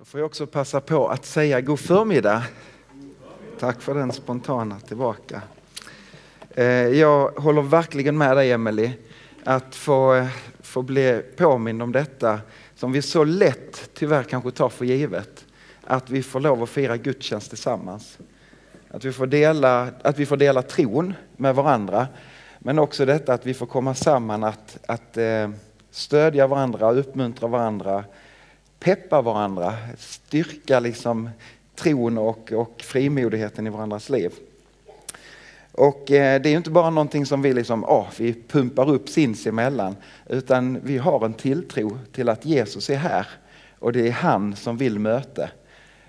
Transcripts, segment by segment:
Då får jag också passa på att säga god förmiddag. Tack för den spontana tillbaka. Eh, jag håller verkligen med dig Emelie att få, få bli påmind om detta som vi så lätt tyvärr kanske tar för givet. Att vi får lov att fira gudstjänst tillsammans. Att vi får dela, att vi får dela tron med varandra. Men också detta att vi får komma samman att, att eh, stödja varandra, uppmuntra varandra, peppa varandra, styrka liksom tron och, och frimodigheten i varandras liv. Och eh, det är inte bara någonting som vi, liksom, oh, vi pumpar upp sinsemellan, utan vi har en tilltro till att Jesus är här och det är han som vill möte.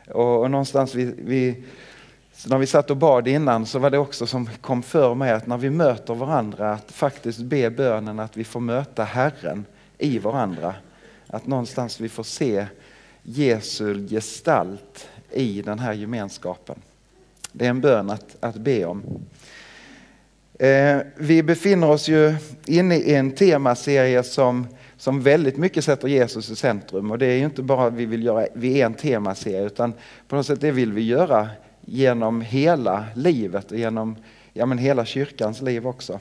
Och, och någonstans vi, vi när vi satt och bad innan så var det också som kom för mig att när vi möter varandra att faktiskt be bönen att vi får möta Herren i varandra. Att någonstans vi får se Jesu gestalt i den här gemenskapen. Det är en bön att, att be om. Eh, vi befinner oss ju inne i en temaserie som, som väldigt mycket sätter Jesus i centrum. Och det är ju inte bara vi vill göra vid en temaserie utan på något sätt det vill vi göra genom hela livet och genom ja, men hela kyrkans liv också.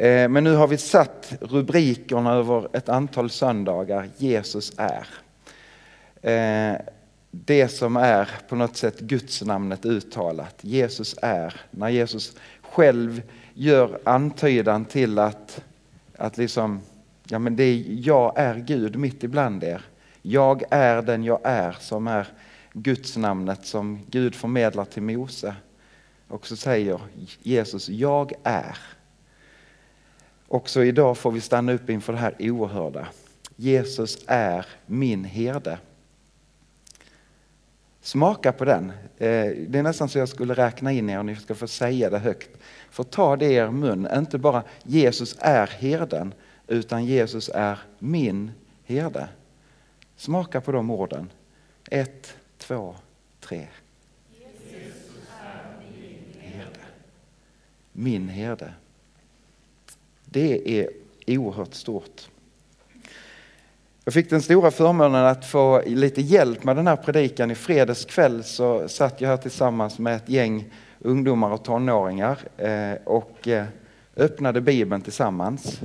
Eh, men nu har vi satt rubrikerna över ett antal söndagar, Jesus är. Eh, det som är på något sätt Guds namnet uttalat. Jesus är. När Jesus själv gör antydan till att, att liksom, ja men det är, jag är Gud mitt ibland er. Jag är den jag är som är Guds namnet som Gud förmedlar till Mose. Och så säger Jesus, jag är. Också idag får vi stanna upp inför det här oerhörda. Jesus är min herde. Smaka på den. Eh, det är nästan så jag skulle räkna in er och ni ska få säga det högt. För ta det i er mun, inte bara Jesus är herden, utan Jesus är min herde. Smaka på de orden. Ett, två, tre. Herde. Min herde. Det är oerhört stort. Jag fick den stora förmånen att få lite hjälp med den här predikan. I fredags kväll så satt jag här tillsammans med ett gäng ungdomar och tonåringar eh, och eh, öppnade Bibeln tillsammans.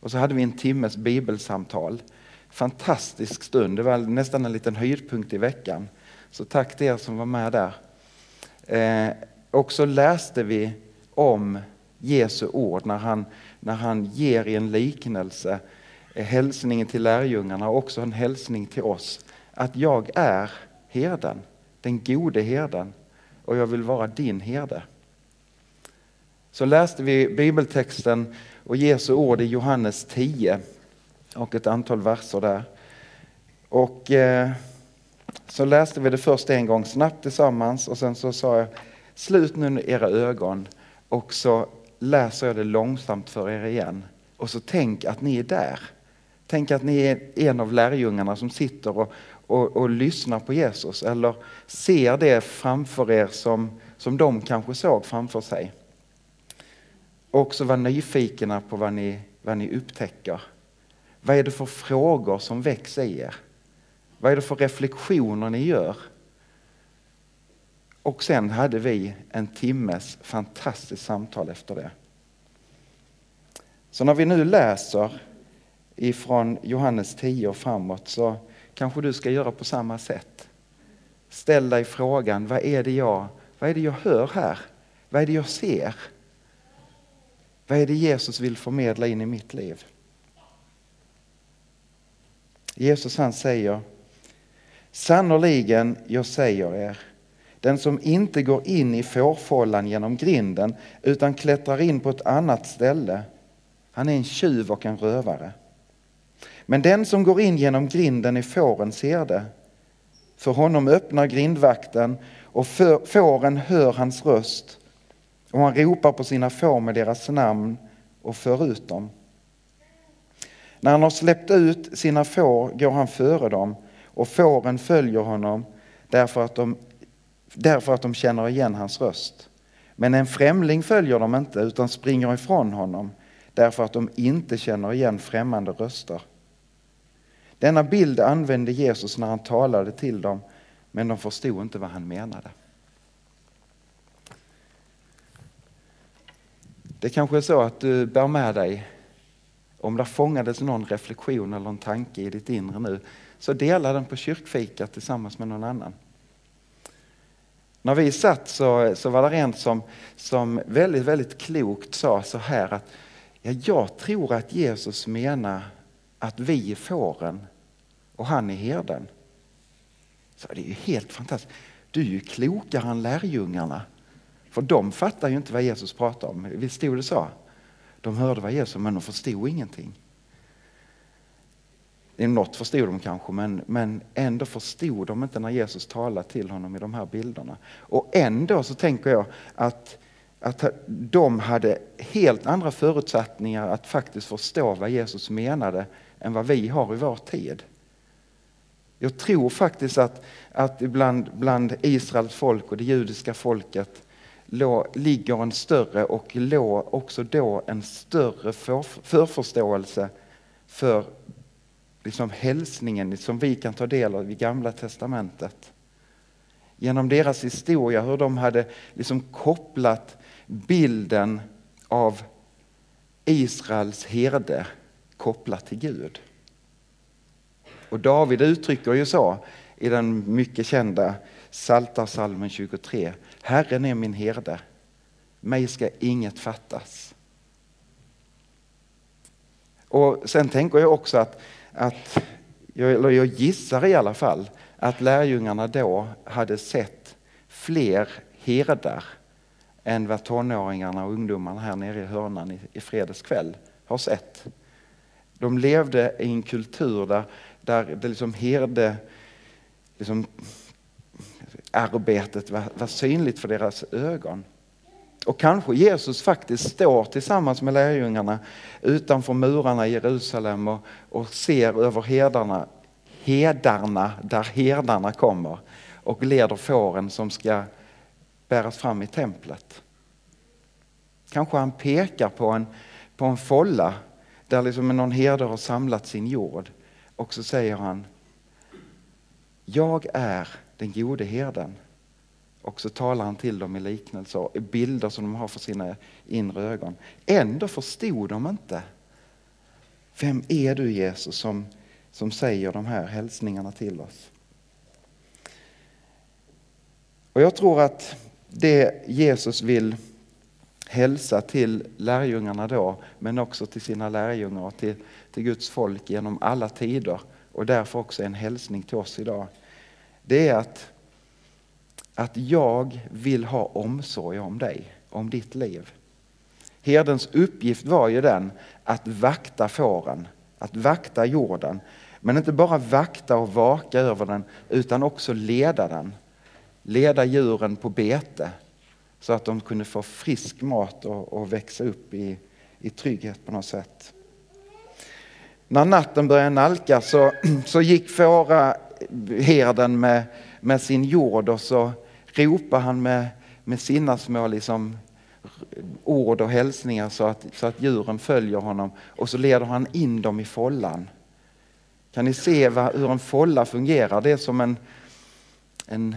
Och så hade vi en timmes bibelsamtal. Fantastisk stund, det var nästan en liten höjdpunkt i veckan. Så tack till er som var med där. Eh, och så läste vi om Jesu ord när han, när han ger i en liknelse eh, hälsningen till lärjungarna och också en hälsning till oss. Att jag är herden, den gode herden och jag vill vara din herde. Så läste vi bibeltexten och Jesu ord i Johannes 10 och ett antal verser där. Och eh, så läste vi det först en gång snabbt tillsammans och sen så sa jag slut nu era ögon och så läser jag det långsamt för er igen. Och så tänk att ni är där. Tänk att ni är en av lärjungarna som sitter och, och, och lyssnar på Jesus eller ser det framför er som, som de kanske såg framför sig. Också var nyfikna på vad ni, vad ni upptäcker. Vad är det för frågor som väcks i er? Vad är det för reflektioner ni gör? Och sen hade vi en timmes fantastiskt samtal efter det. Så när vi nu läser ifrån Johannes 10 och framåt så kanske du ska göra på samma sätt. Ställ dig frågan, vad är det jag, vad är det jag hör här? Vad är det jag ser? Vad är det Jesus vill förmedla in i mitt liv? Jesus han säger, sannoliken jag säger er, den som inte går in i fårfållan genom grinden utan klättrar in på ett annat ställe, han är en tjuv och en rövare. Men den som går in genom grinden i fåren ser det. För honom öppnar grindvakten och fåren hör hans röst och han ropar på sina får med deras namn och för ut dem. När han har släppt ut sina får går han före dem och fåren följer honom därför att de, därför att de känner igen hans röst. Men en främling följer dem inte utan springer ifrån honom därför att de inte känner igen främmande röster. Denna bild använde Jesus när han talade till dem, men de förstod inte vad han menade. Det kanske är så att du bär med dig, om det fångades någon reflektion eller en tanke i ditt inre nu, så dela den på kyrkfika tillsammans med någon annan. När vi satt så, så var det en som, som väldigt, väldigt klokt sa så här att ja, jag tror att Jesus menar att vi är fåren och han är herden. Så det är ju helt fantastiskt. Du är ju klokare än lärjungarna. För de fattar ju inte vad Jesus pratar om. Visst stod det så? De hörde vad Jesus men de förstod ingenting. Något förstod de kanske, men, men ändå förstod de inte när Jesus talade till honom i de här bilderna. Och ändå så tänker jag att, att de hade helt andra förutsättningar att faktiskt förstå vad Jesus menade än vad vi har i vår tid. Jag tror faktiskt att, att bland, bland Israels folk och det judiska folket lå, ligger en större och låg också då en större för, förförståelse för liksom hälsningen som vi kan ta del av i Gamla Testamentet. Genom deras historia, hur de hade liksom kopplat bilden av Israels herde kopplat till Gud. Och David uttrycker ju så i den mycket kända Psaltarpsalmen 23. Herren är min herde, mig ska inget fattas. Och sen tänker jag också att att, eller jag gissar i alla fall, att lärjungarna då hade sett fler herdar än vad tonåringarna och ungdomarna här nere i hörnan i, i fredagskväll har sett. De levde i en kultur där, där det liksom herde, liksom, arbetet var, var synligt för deras ögon. Och kanske Jesus faktiskt står tillsammans med lärjungarna utanför murarna i Jerusalem och, och ser över herdarna, hedarna där herdarna kommer och leder fåren som ska bäras fram i templet. Kanske han pekar på en, på en folla där liksom någon herde har samlat sin jord och så säger han Jag är den gode herden. Och så talar han till dem i liknelser, bilder som de har för sina inre ögon. Ändå förstod de inte. Vem är du Jesus som, som säger de här hälsningarna till oss? Och jag tror att det Jesus vill hälsa till lärjungarna då, men också till sina lärjungar och till, till Guds folk genom alla tider och därför också en hälsning till oss idag. Det är att att jag vill ha omsorg om dig, om ditt liv. Herdens uppgift var ju den att vakta fåren, att vakta jorden. Men inte bara vakta och vaka över den utan också leda den. Leda djuren på bete så att de kunde få frisk mat och, och växa upp i, i trygghet på något sätt. När natten började nalkas så, så gick fåra eh, herden med, med sin jord och så ropar han med, med sina små liksom, ord och hälsningar så att, så att djuren följer honom och så leder han in dem i follan. Kan ni se vad, hur en folla fungerar? Det är som en, en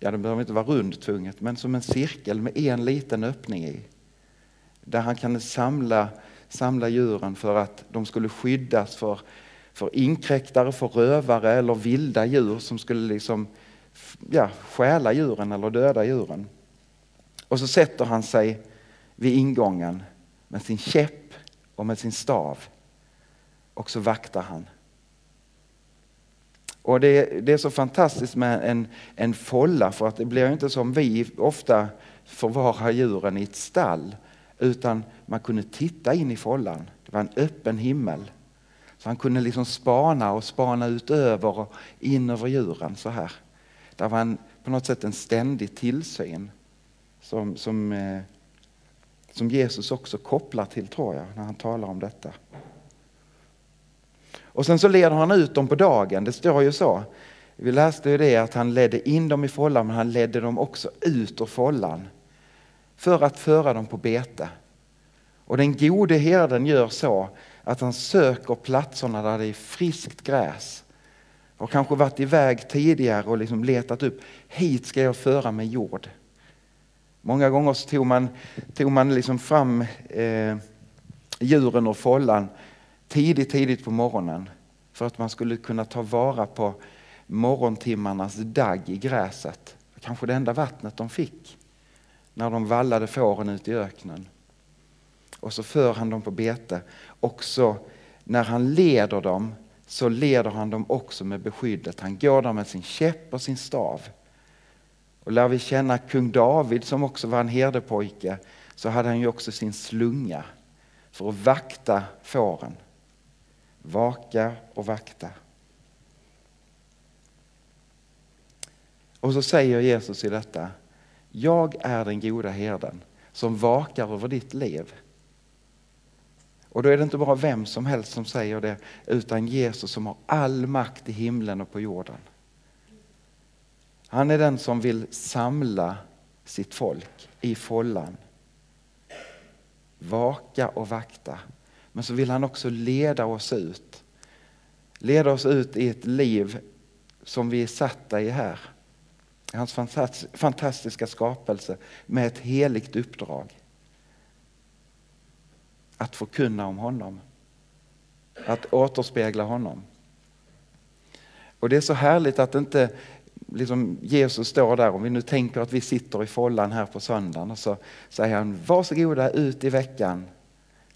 ja den behöver inte vara rund tvunget, men som en cirkel med en liten öppning i. Där han kan samla, samla djuren för att de skulle skyddas för, för inkräktare, för rövare eller vilda djur som skulle liksom ja, stjäla djuren eller döda djuren. Och så sätter han sig vid ingången med sin käpp och med sin stav. Och så vaktar han. Och det, det är så fantastiskt med en, en folla för att det blir inte som vi ofta förvarar djuren i ett stall. Utan man kunde titta in i follan. Det var en öppen himmel. Så han kunde liksom spana och spana utöver och in över djuren så här. Det var en, på något sätt en ständig tillsyn som, som, eh, som Jesus också kopplar till, tror jag, när han talar om detta. Och sen så leder han ut dem på dagen, det står ju så. Vi läste ju det att han ledde in dem i follan, men han ledde dem också ut ur follan för att föra dem på bete. Och den gode herden gör så att han söker platserna där det är friskt gräs har kanske varit iväg tidigare och liksom letat upp, hit ska jag föra mig jord. Många gånger så tog man, tog man liksom fram eh, djuren och follan tidigt, tidigt på morgonen för att man skulle kunna ta vara på morgontimmarnas dagg i gräset. Kanske det enda vattnet de fick när de vallade fåren ut i öknen. Och så för han dem på bete. Och så när han leder dem så leder han dem också med beskyddet. Han går där med sin käpp och sin stav. Och lär vi känna kung David som också var en herdepojke så hade han ju också sin slunga för att vakta fåren. Vaka och vakta. Och så säger Jesus i detta, jag är den goda herden som vakar över ditt liv. Och då är det inte bara vem som helst som säger det, utan Jesus som har all makt i himlen och på jorden. Han är den som vill samla sitt folk i follan. Vaka och vakta. Men så vill han också leda oss ut. Leda oss ut i ett liv som vi är satta i här. Hans fantastiska skapelse med ett heligt uppdrag. Att förkunna om honom. Att återspegla honom. Och det är så härligt att inte liksom Jesus står där, om vi nu tänker att vi sitter i follan här på söndagen och så säger han varsågoda ut i veckan.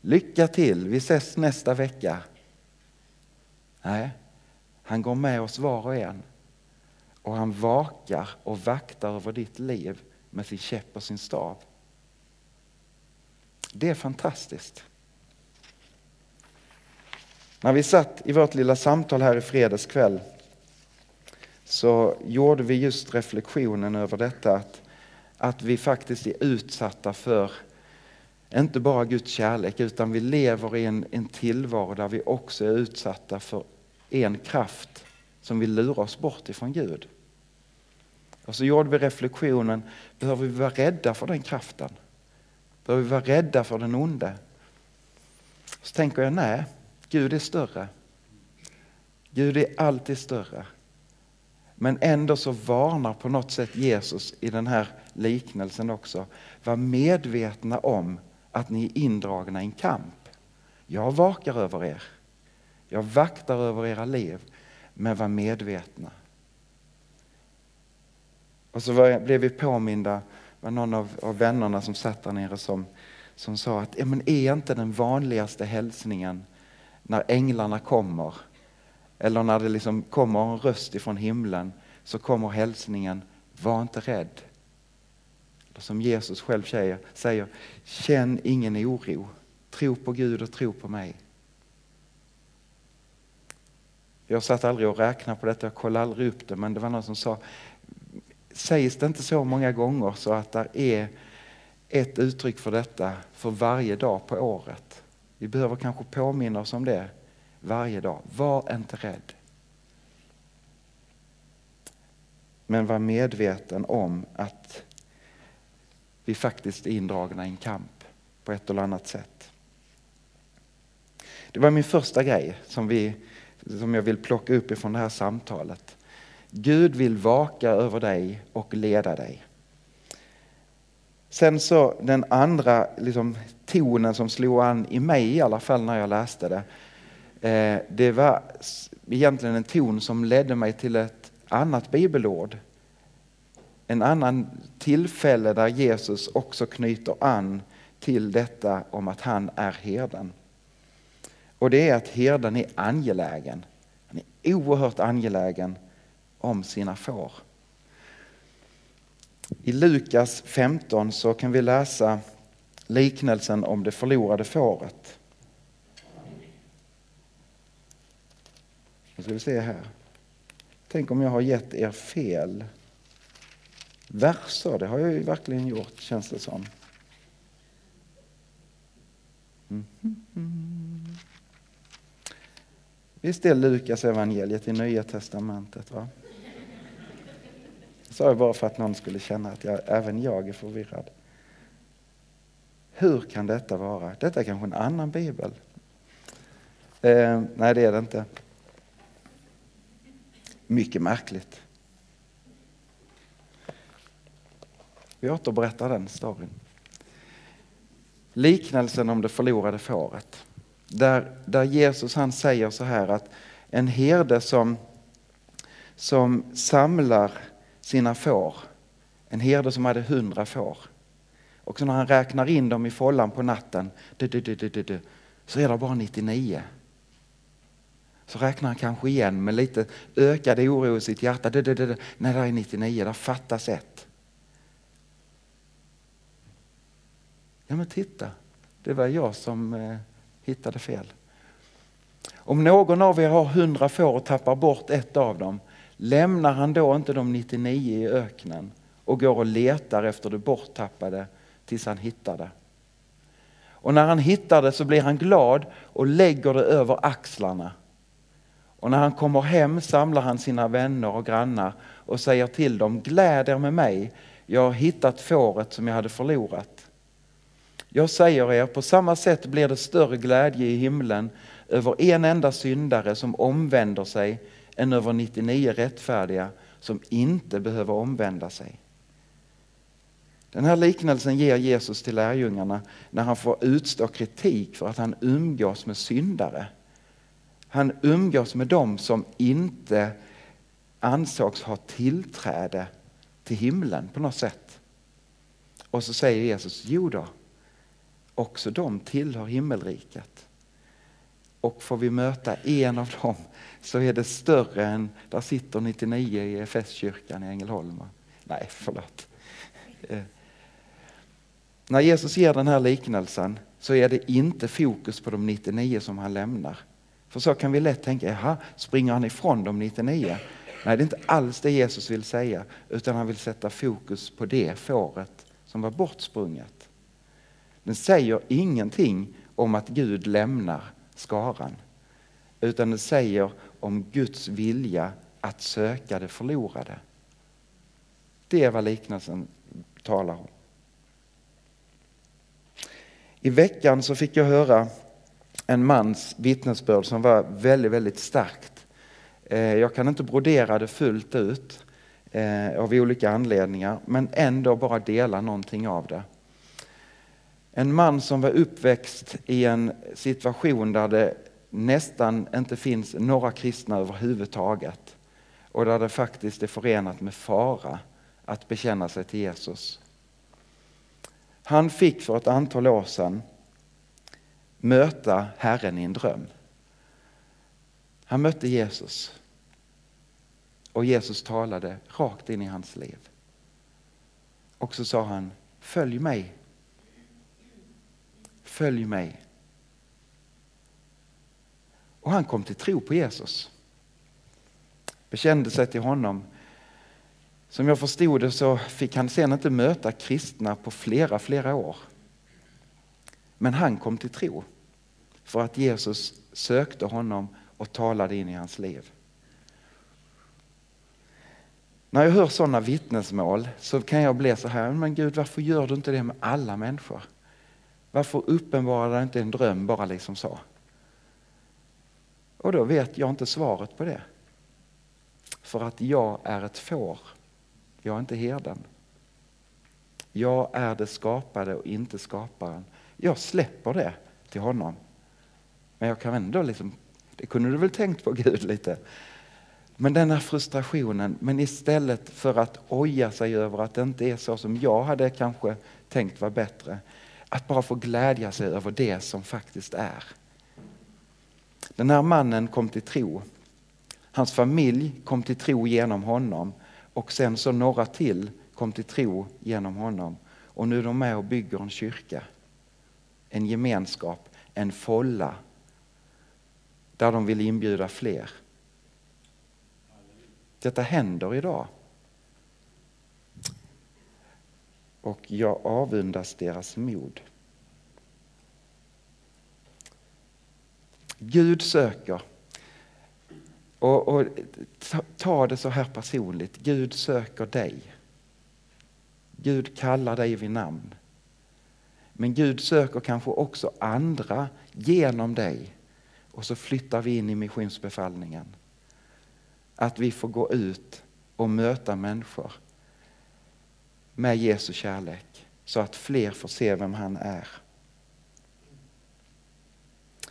Lycka till, vi ses nästa vecka. Nej, han går med oss var och en och han vakar och vaktar över ditt liv med sin käpp och sin stav. Det är fantastiskt. När vi satt i vårt lilla samtal här i fredags kväll så gjorde vi just reflektionen över detta att, att vi faktiskt är utsatta för inte bara Guds kärlek utan vi lever i en, en tillvaro där vi också är utsatta för en kraft som vill lura oss bort ifrån Gud. Och så gjorde vi reflektionen, behöver vi vara rädda för den kraften? Behöver vi vara rädda för den onde? Så tänker jag, nej, Gud är större. Gud är alltid större. Men ändå så varnar på något sätt Jesus i den här liknelsen också. Var medvetna om att ni är indragna i en kamp. Jag vakar över er. Jag vaktar över era liv. Men var medvetna. Och så var, blev vi påminda, var någon av, av vännerna som satt där nere som, som sa att men är inte den vanligaste hälsningen när änglarna kommer eller när det liksom kommer en röst ifrån himlen så kommer hälsningen var inte rädd. Eller som Jesus själv säger, säger känn ingen oro. Tro på Gud och tro på mig. Jag satt aldrig och räknade på detta, jag kollade aldrig upp det, men det var någon som sa sägs det inte så många gånger så att det är ett uttryck för detta för varje dag på året. Vi behöver kanske påminna oss om det varje dag. Var inte rädd. Men var medveten om att vi faktiskt är indragna i en kamp på ett eller annat sätt. Det var min första grej som, vi, som jag vill plocka upp ifrån det här samtalet. Gud vill vaka över dig och leda dig. Sen så den andra liksom, tonen som slog an i mig i alla fall när jag läste det. Eh, det var egentligen en ton som ledde mig till ett annat bibelord. En annan tillfälle där Jesus också knyter an till detta om att han är herden. Och det är att herden är angelägen. Han är oerhört angelägen om sina får. I Lukas 15 så kan vi läsa liknelsen om det förlorade fåret. Nu ska vi se här. Tänk om jag har gett er fel verser. Det har jag ju verkligen gjort känns det som. Mm. Visst är Lukas evangeliet i Nya Testamentet? va? Sa jag bara för att någon skulle känna att jag, även jag är förvirrad. Hur kan detta vara? Detta är kanske en annan bibel? Eh, nej, det är det inte. Mycket märkligt. Vi återberättar den storyn. Liknelsen om det förlorade fåret. Där, där Jesus han säger så här att en herde som, som samlar sina får, en herde som hade hundra får, och så när han räknar in dem i follan på natten, du, du, du, så är det bara 99. Så räknar han kanske igen med lite ökad oro i sitt hjärta. Nej, det är 99, där fattas ett. Ja men titta, det var jag som eh, hittade fel. Om någon av er har hundra får och tappar bort ett av dem, lämnar han då inte de 99 i öknen och går och letar efter det borttappade tills han hittar det? Och när han hittar det så blir han glad och lägger det över axlarna. Och när han kommer hem samlar han sina vänner och grannar och säger till dem, gläd er med mig, jag har hittat fåret som jag hade förlorat. Jag säger er, på samma sätt blir det större glädje i himlen över en enda syndare som omvänder sig än över 99 rättfärdiga som inte behöver omvända sig. Den här liknelsen ger Jesus till lärjungarna när han får utstå kritik för att han umgås med syndare. Han umgås med dem som inte ansågs ha tillträde till himlen på något sätt. Och så säger Jesus, jo då, också de tillhör himmelriket. Och får vi möta en av dem så är det större än, där sitter 99 i EFS-kyrkan i Ängelholm. Nej, förlåt. Eh. När Jesus ger den här liknelsen så är det inte fokus på de 99 som han lämnar. För så kan vi lätt tänka, jaha, springer han ifrån de 99? Nej, det är inte alls det Jesus vill säga, utan han vill sätta fokus på det fåret som var bortsprunget. Den säger ingenting om att Gud lämnar skaran, utan den säger om Guds vilja att söka det förlorade. Det är vad liknelsen talar om. I veckan så fick jag höra en mans vittnesbörd som var väldigt, väldigt starkt. Eh, jag kan inte brodera det fullt ut eh, av olika anledningar, men ändå bara dela någonting av det. En man som var uppväxt i en situation där det nästan inte finns några kristna överhuvudtaget och där det faktiskt är förenat med fara att bekänna sig till Jesus. Han fick för ett antal år sedan möta Herren i en dröm. Han mötte Jesus och Jesus talade rakt in i hans liv. Och så sa han, följ mig. Följ mig. Och han kom till tro på Jesus. Bekände sig till honom som jag förstod det så fick han sen inte möta kristna på flera, flera år. Men han kom till tro för att Jesus sökte honom och talade in i hans liv. När jag hör sådana vittnesmål så kan jag bli så här, men Gud varför gör du inte det med alla människor? Varför uppenbarar du inte en dröm bara liksom så? Och då vet jag inte svaret på det. För att jag är ett får jag är inte herden. Jag är det skapade och inte skaparen. Jag släpper det till honom. Men jag kan ändå liksom, det kunde du väl tänkt på Gud lite. Men den här frustrationen, men istället för att oja sig över att det inte är så som jag hade kanske tänkt var bättre. Att bara få glädja sig över det som faktiskt är. Den här mannen kom till tro. Hans familj kom till tro genom honom och sen så några till kom till tro genom honom. Och nu är de med och bygger en kyrka. En gemenskap, en folla. Där de vill inbjuda fler. Detta händer idag. Och jag avundas deras mod. Gud söker och, och ta, ta det så här personligt. Gud söker dig. Gud kallar dig vid namn. Men Gud söker kanske också andra genom dig. Och så flyttar vi in i missionsbefallningen. att vi får gå ut och möta människor med Jesu kärlek så att fler får se vem han är.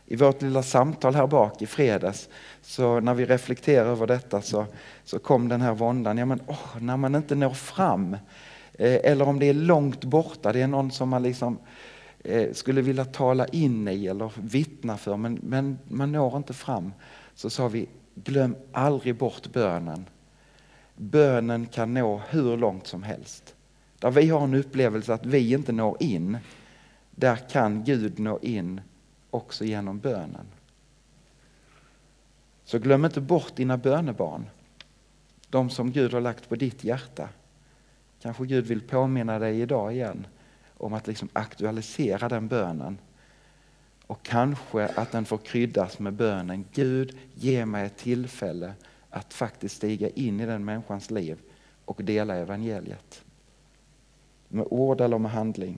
I vårt lilla samtal här bak i fredags, så när vi reflekterar över detta så, så kom den här våndan. Ja, men, oh, när man inte når fram, eh, eller om det är långt borta, det är någon som man liksom eh, skulle vilja tala in i eller vittna för, men, men man når inte fram. Så sa vi, glöm aldrig bort bönen. Bönen kan nå hur långt som helst. Där vi har en upplevelse att vi inte når in, där kan Gud nå in också genom bönen. Så glöm inte bort dina bönebarn, de som Gud har lagt på ditt hjärta. Kanske Gud vill påminna dig idag igen om att liksom aktualisera den bönen. Och kanske att den får kryddas med bönen Gud, ge mig ett tillfälle att faktiskt stiga in i den människans liv och dela evangeliet. Med ord eller med handling.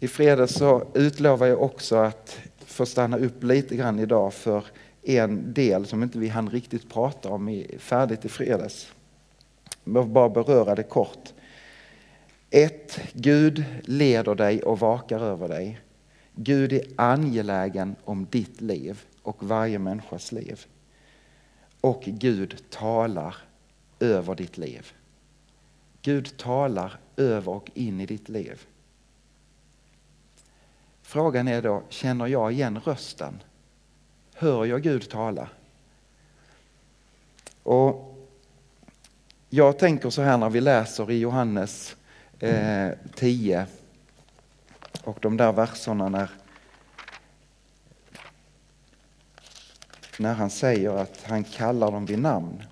I fredags så utlovade jag också att få stanna upp lite grann idag för en del som inte vi hann riktigt prata om i, färdigt i fredags. Jag vill bara beröra det kort. 1. Gud leder dig och vakar över dig. Gud är angelägen om ditt liv och varje människas liv. Och Gud talar över ditt liv. Gud talar över och in i ditt liv. Frågan är då, känner jag igen rösten? Hör jag Gud tala? Och jag tänker så här när vi läser i Johannes eh, 10 och de där verserna när, när han säger att han kallar dem vid namn.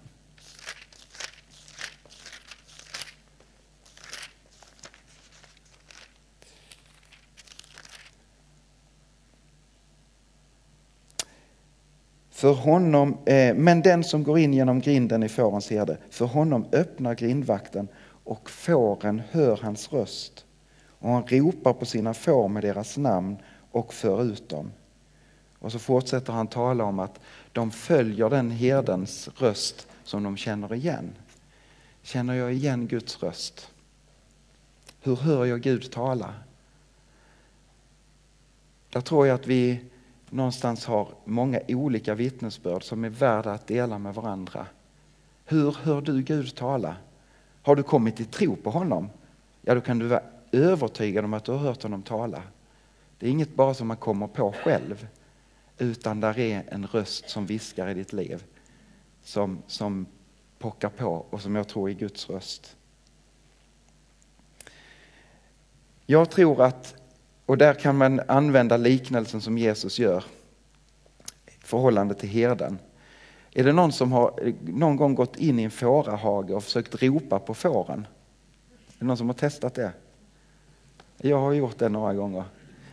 För honom, eh, men den som går in genom grinden i fårens herde, för honom öppnar grindvakten och fåren hör hans röst. Och han ropar på sina får med deras namn och för ut dem. Och så fortsätter han tala om att de följer den herdens röst som de känner igen. Känner jag igen Guds röst? Hur hör jag Gud tala? Där tror jag att vi någonstans har många olika vittnesbörd som är värda att dela med varandra. Hur hör du Gud tala? Har du kommit till tro på honom? Ja, då kan du vara övertygad om att du har hört honom tala. Det är inget bara som man kommer på själv, utan där är en röst som viskar i ditt liv, som, som pockar på och som jag tror är Guds röst. Jag tror att och där kan man använda liknelsen som Jesus gör i förhållande till herden. Är det någon som har någon gång gått in i en fårahage och försökt ropa på fåren? Är det någon som har testat det? Jag har gjort det några gånger.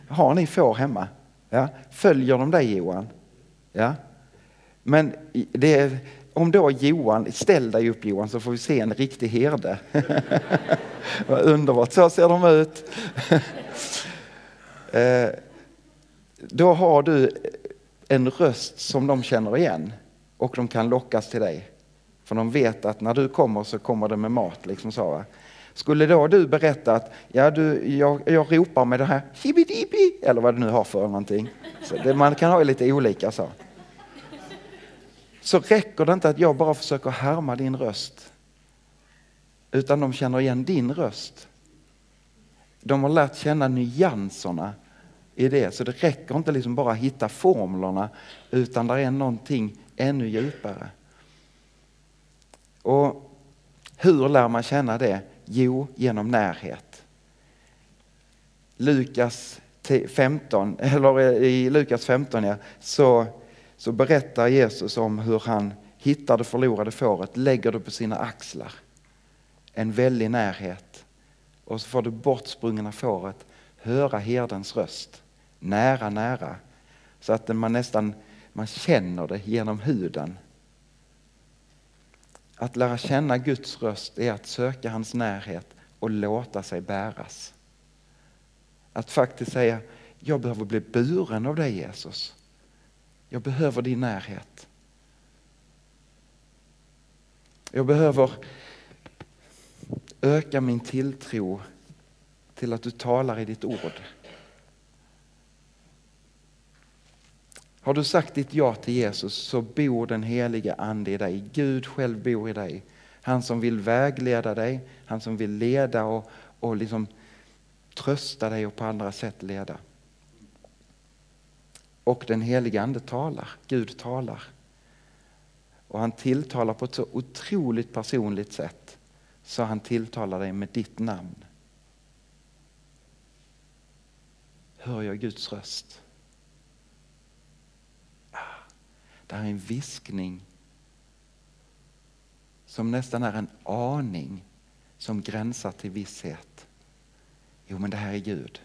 Har ni får hemma? Ja. Följer de dig Johan? Ja. Men det är, om då Johan, ställ dig upp Johan så får vi se en riktig herde. Vad underbart, så ser de ut. Eh, då har du en röst som de känner igen och de kan lockas till dig. För de vet att när du kommer så kommer det med mat. Liksom så, va? Skulle då du berätta att ja, du, jag, jag ropar med det här hibidibi eller vad du nu har för någonting. Så det, man kan ha lite olika så. Så räcker det inte att jag bara försöker härma din röst. Utan de känner igen din röst. De har lärt känna nyanserna i det. Så det räcker inte liksom bara att hitta formlerna utan det är någonting ännu djupare. Och hur lär man känna det? Jo, genom närhet. Lukas 15, eller i Lukas 15 ja, så, så berättar Jesus om hur han hittar det förlorade fåret, lägger det på sina axlar. En väldig närhet. Och så får det bortsprungna fåret höra herdens röst nära, nära. Så att man nästan man känner det genom huden. Att lära känna Guds röst är att söka hans närhet och låta sig bäras. Att faktiskt säga, jag behöver bli buren av dig Jesus. Jag behöver din närhet. Jag behöver öka min tilltro till att du talar i ditt ord. Har du sagt ditt ja till Jesus så bor den heliga ande i dig. Gud själv bor i dig. Han som vill vägleda dig, han som vill leda och, och liksom trösta dig och på andra sätt leda. Och den heliga ande talar, Gud talar. Och han tilltalar på ett så otroligt personligt sätt så han tilltalar dig med ditt namn. Hör jag Guds röst? Ah, det här är en viskning som nästan är en aning som gränsar till visshet. Jo, men det här är Gud.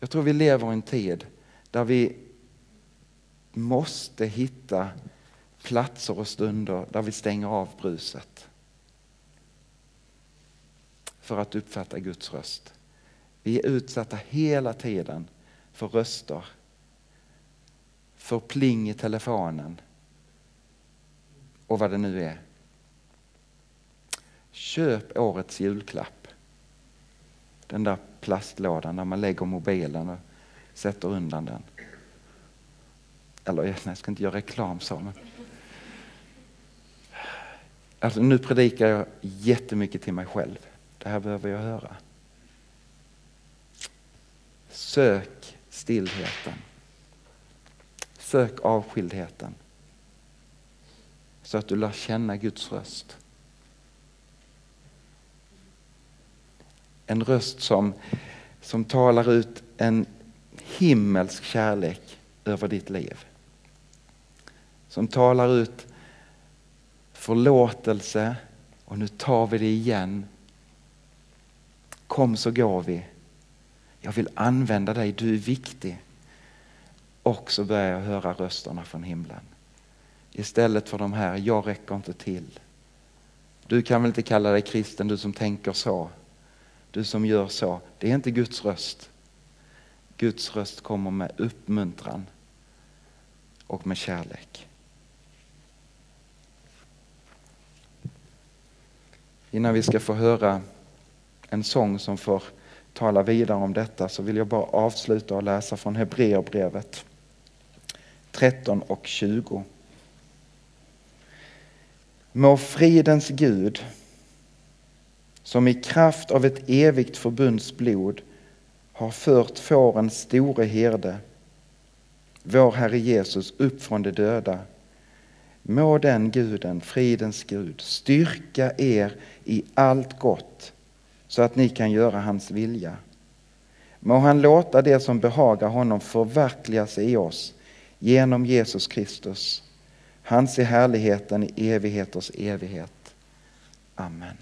Jag tror vi lever i en tid där vi måste hitta platser och stunder där vi stänger av bruset för att uppfatta Guds röst. Vi är utsatta hela tiden för röster, för pling i telefonen och vad det nu är. Köp årets julklapp. Den där plastlådan där man lägger mobilen och sätter undan den. Eller nej, jag ska inte göra reklam så. Men... Alltså, nu predikar jag jättemycket till mig själv. Det här behöver jag höra. Sök stillheten. Sök avskildheten. Så att du lär känna Guds röst. En röst som, som talar ut en himmelsk kärlek över ditt liv. Som talar ut förlåtelse och nu tar vi det igen. Kom så går vi. Jag vill använda dig, du är viktig. Och så börjar jag höra rösterna från himlen. Istället för de här, jag räcker inte till. Du kan väl inte kalla dig kristen, du som tänker så. Du som gör så. Det är inte Guds röst. Guds röst kommer med uppmuntran och med kärlek. Innan vi ska få höra en sång som får tala vidare om detta så vill jag bara avsluta och läsa från Hebreerbrevet 13 och 20. Må fridens Gud, som i kraft av ett evigt förbunds blod har fört fårens store herde, vår Herre Jesus, upp från de döda. Må den guden, fridens Gud, styrka er i allt gott så att ni kan göra hans vilja. Må han låta det som behagar honom förverkligas i oss genom Jesus Kristus. Hans är härligheten i evigheters evighet. Amen.